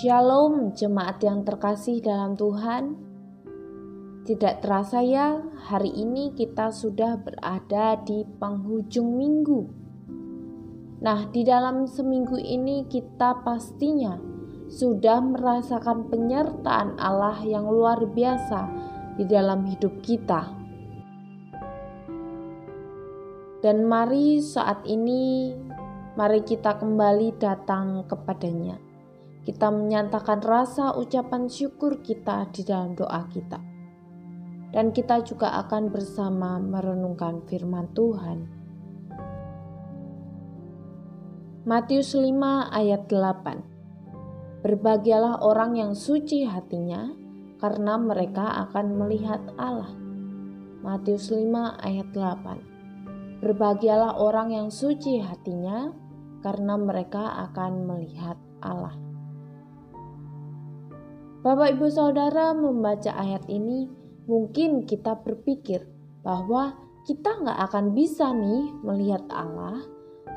Shalom jemaat yang terkasih dalam Tuhan. Tidak terasa ya, hari ini kita sudah berada di penghujung minggu. Nah, di dalam seminggu ini kita pastinya sudah merasakan penyertaan Allah yang luar biasa di dalam hidup kita. Dan mari saat ini, mari kita kembali datang kepadanya kita menyatakan rasa ucapan syukur kita di dalam doa kita. Dan kita juga akan bersama merenungkan firman Tuhan. Matius 5 ayat 8 Berbahagialah orang yang suci hatinya, karena mereka akan melihat Allah. Matius 5 ayat 8 Berbahagialah orang yang suci hatinya, karena mereka akan melihat Allah. Bapak, ibu, saudara membaca ayat ini, mungkin kita berpikir bahwa kita nggak akan bisa nih melihat Allah,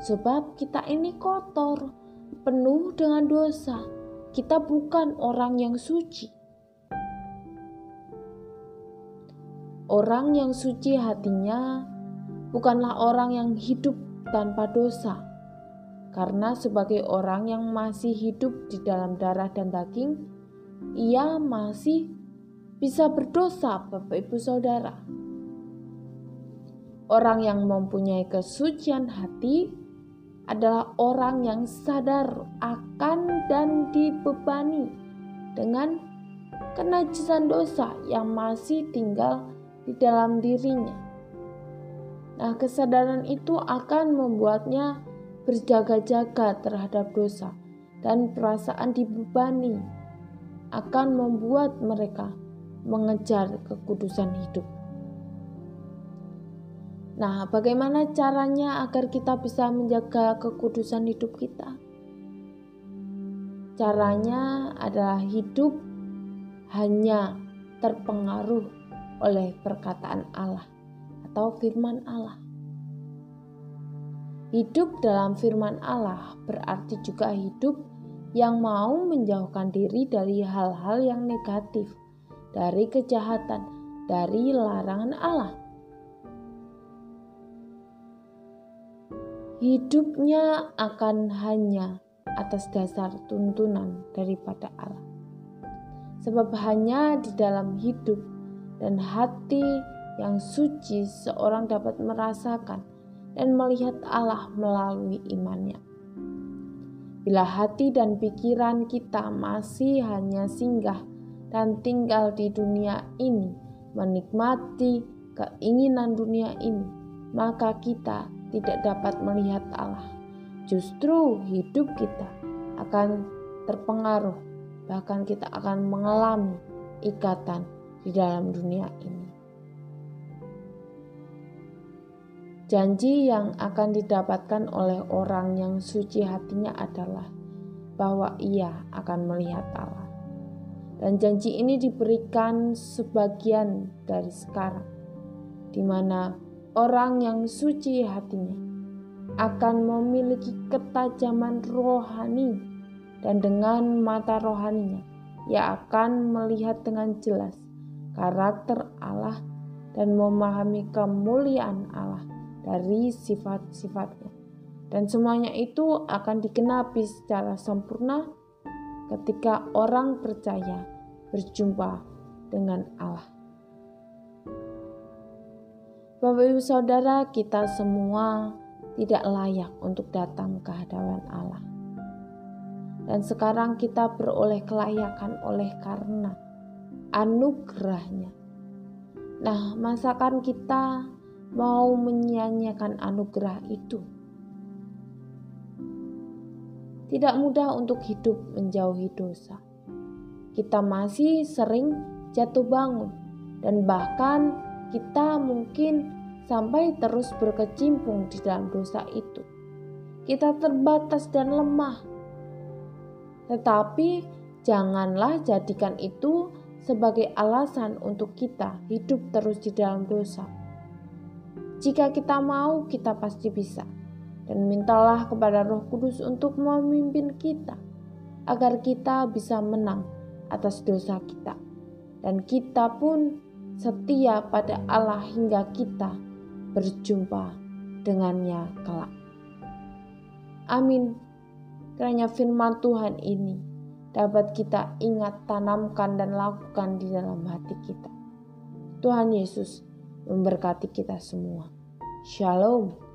sebab kita ini kotor, penuh dengan dosa. Kita bukan orang yang suci. Orang yang suci hatinya bukanlah orang yang hidup tanpa dosa, karena sebagai orang yang masih hidup di dalam darah dan daging, ia masih bisa berdosa, Bapak Ibu Saudara. Orang yang mempunyai kesucian hati adalah orang yang sadar akan dan dibebani dengan kenajisan dosa yang masih tinggal di dalam dirinya. Nah, kesadaran itu akan membuatnya berjaga-jaga terhadap dosa dan perasaan dibebani akan membuat mereka mengejar kekudusan hidup. Nah, bagaimana caranya agar kita bisa menjaga kekudusan hidup kita? Caranya adalah hidup hanya terpengaruh oleh perkataan Allah atau firman Allah. Hidup dalam firman Allah berarti juga hidup yang mau menjauhkan diri dari hal-hal yang negatif, dari kejahatan, dari larangan Allah. Hidupnya akan hanya atas dasar tuntunan daripada Allah. Sebab hanya di dalam hidup dan hati yang suci seorang dapat merasakan dan melihat Allah melalui imannya. Bila hati dan pikiran kita masih hanya singgah dan tinggal di dunia ini, menikmati keinginan dunia ini, maka kita tidak dapat melihat Allah. Justru hidup kita akan terpengaruh, bahkan kita akan mengalami ikatan di dalam dunia ini. Janji yang akan didapatkan oleh orang yang suci hatinya adalah bahwa ia akan melihat Allah. Dan janji ini diberikan sebagian dari sekarang, di mana orang yang suci hatinya akan memiliki ketajaman rohani dan dengan mata rohaninya ia akan melihat dengan jelas karakter Allah dan memahami kemuliaan Allah dari sifat-sifatnya. Dan semuanya itu akan digenapi secara sempurna ketika orang percaya berjumpa dengan Allah. Bapak Ibu Saudara, kita semua tidak layak untuk datang ke hadapan Allah. Dan sekarang kita beroleh kelayakan oleh karena anugerahnya. Nah, masakan kita mau menyanyiakan anugerah itu. Tidak mudah untuk hidup menjauhi dosa. Kita masih sering jatuh bangun, dan bahkan kita mungkin sampai terus berkecimpung di dalam dosa itu. Kita terbatas dan lemah, tetapi janganlah jadikan itu sebagai alasan untuk kita hidup terus di dalam dosa jika kita mau, kita pasti bisa. Dan mintalah kepada Roh Kudus untuk memimpin kita. agar kita bisa menang atas dosa kita, dan kita pun setia pada Allah hingga kita berjumpa dengannya kelak. Amin. Kiranya firman Tuhan ini dapat kita ingat, tanamkan, dan lakukan di dalam hati kita. Tuhan Yesus memberkati kita semua. Shalom.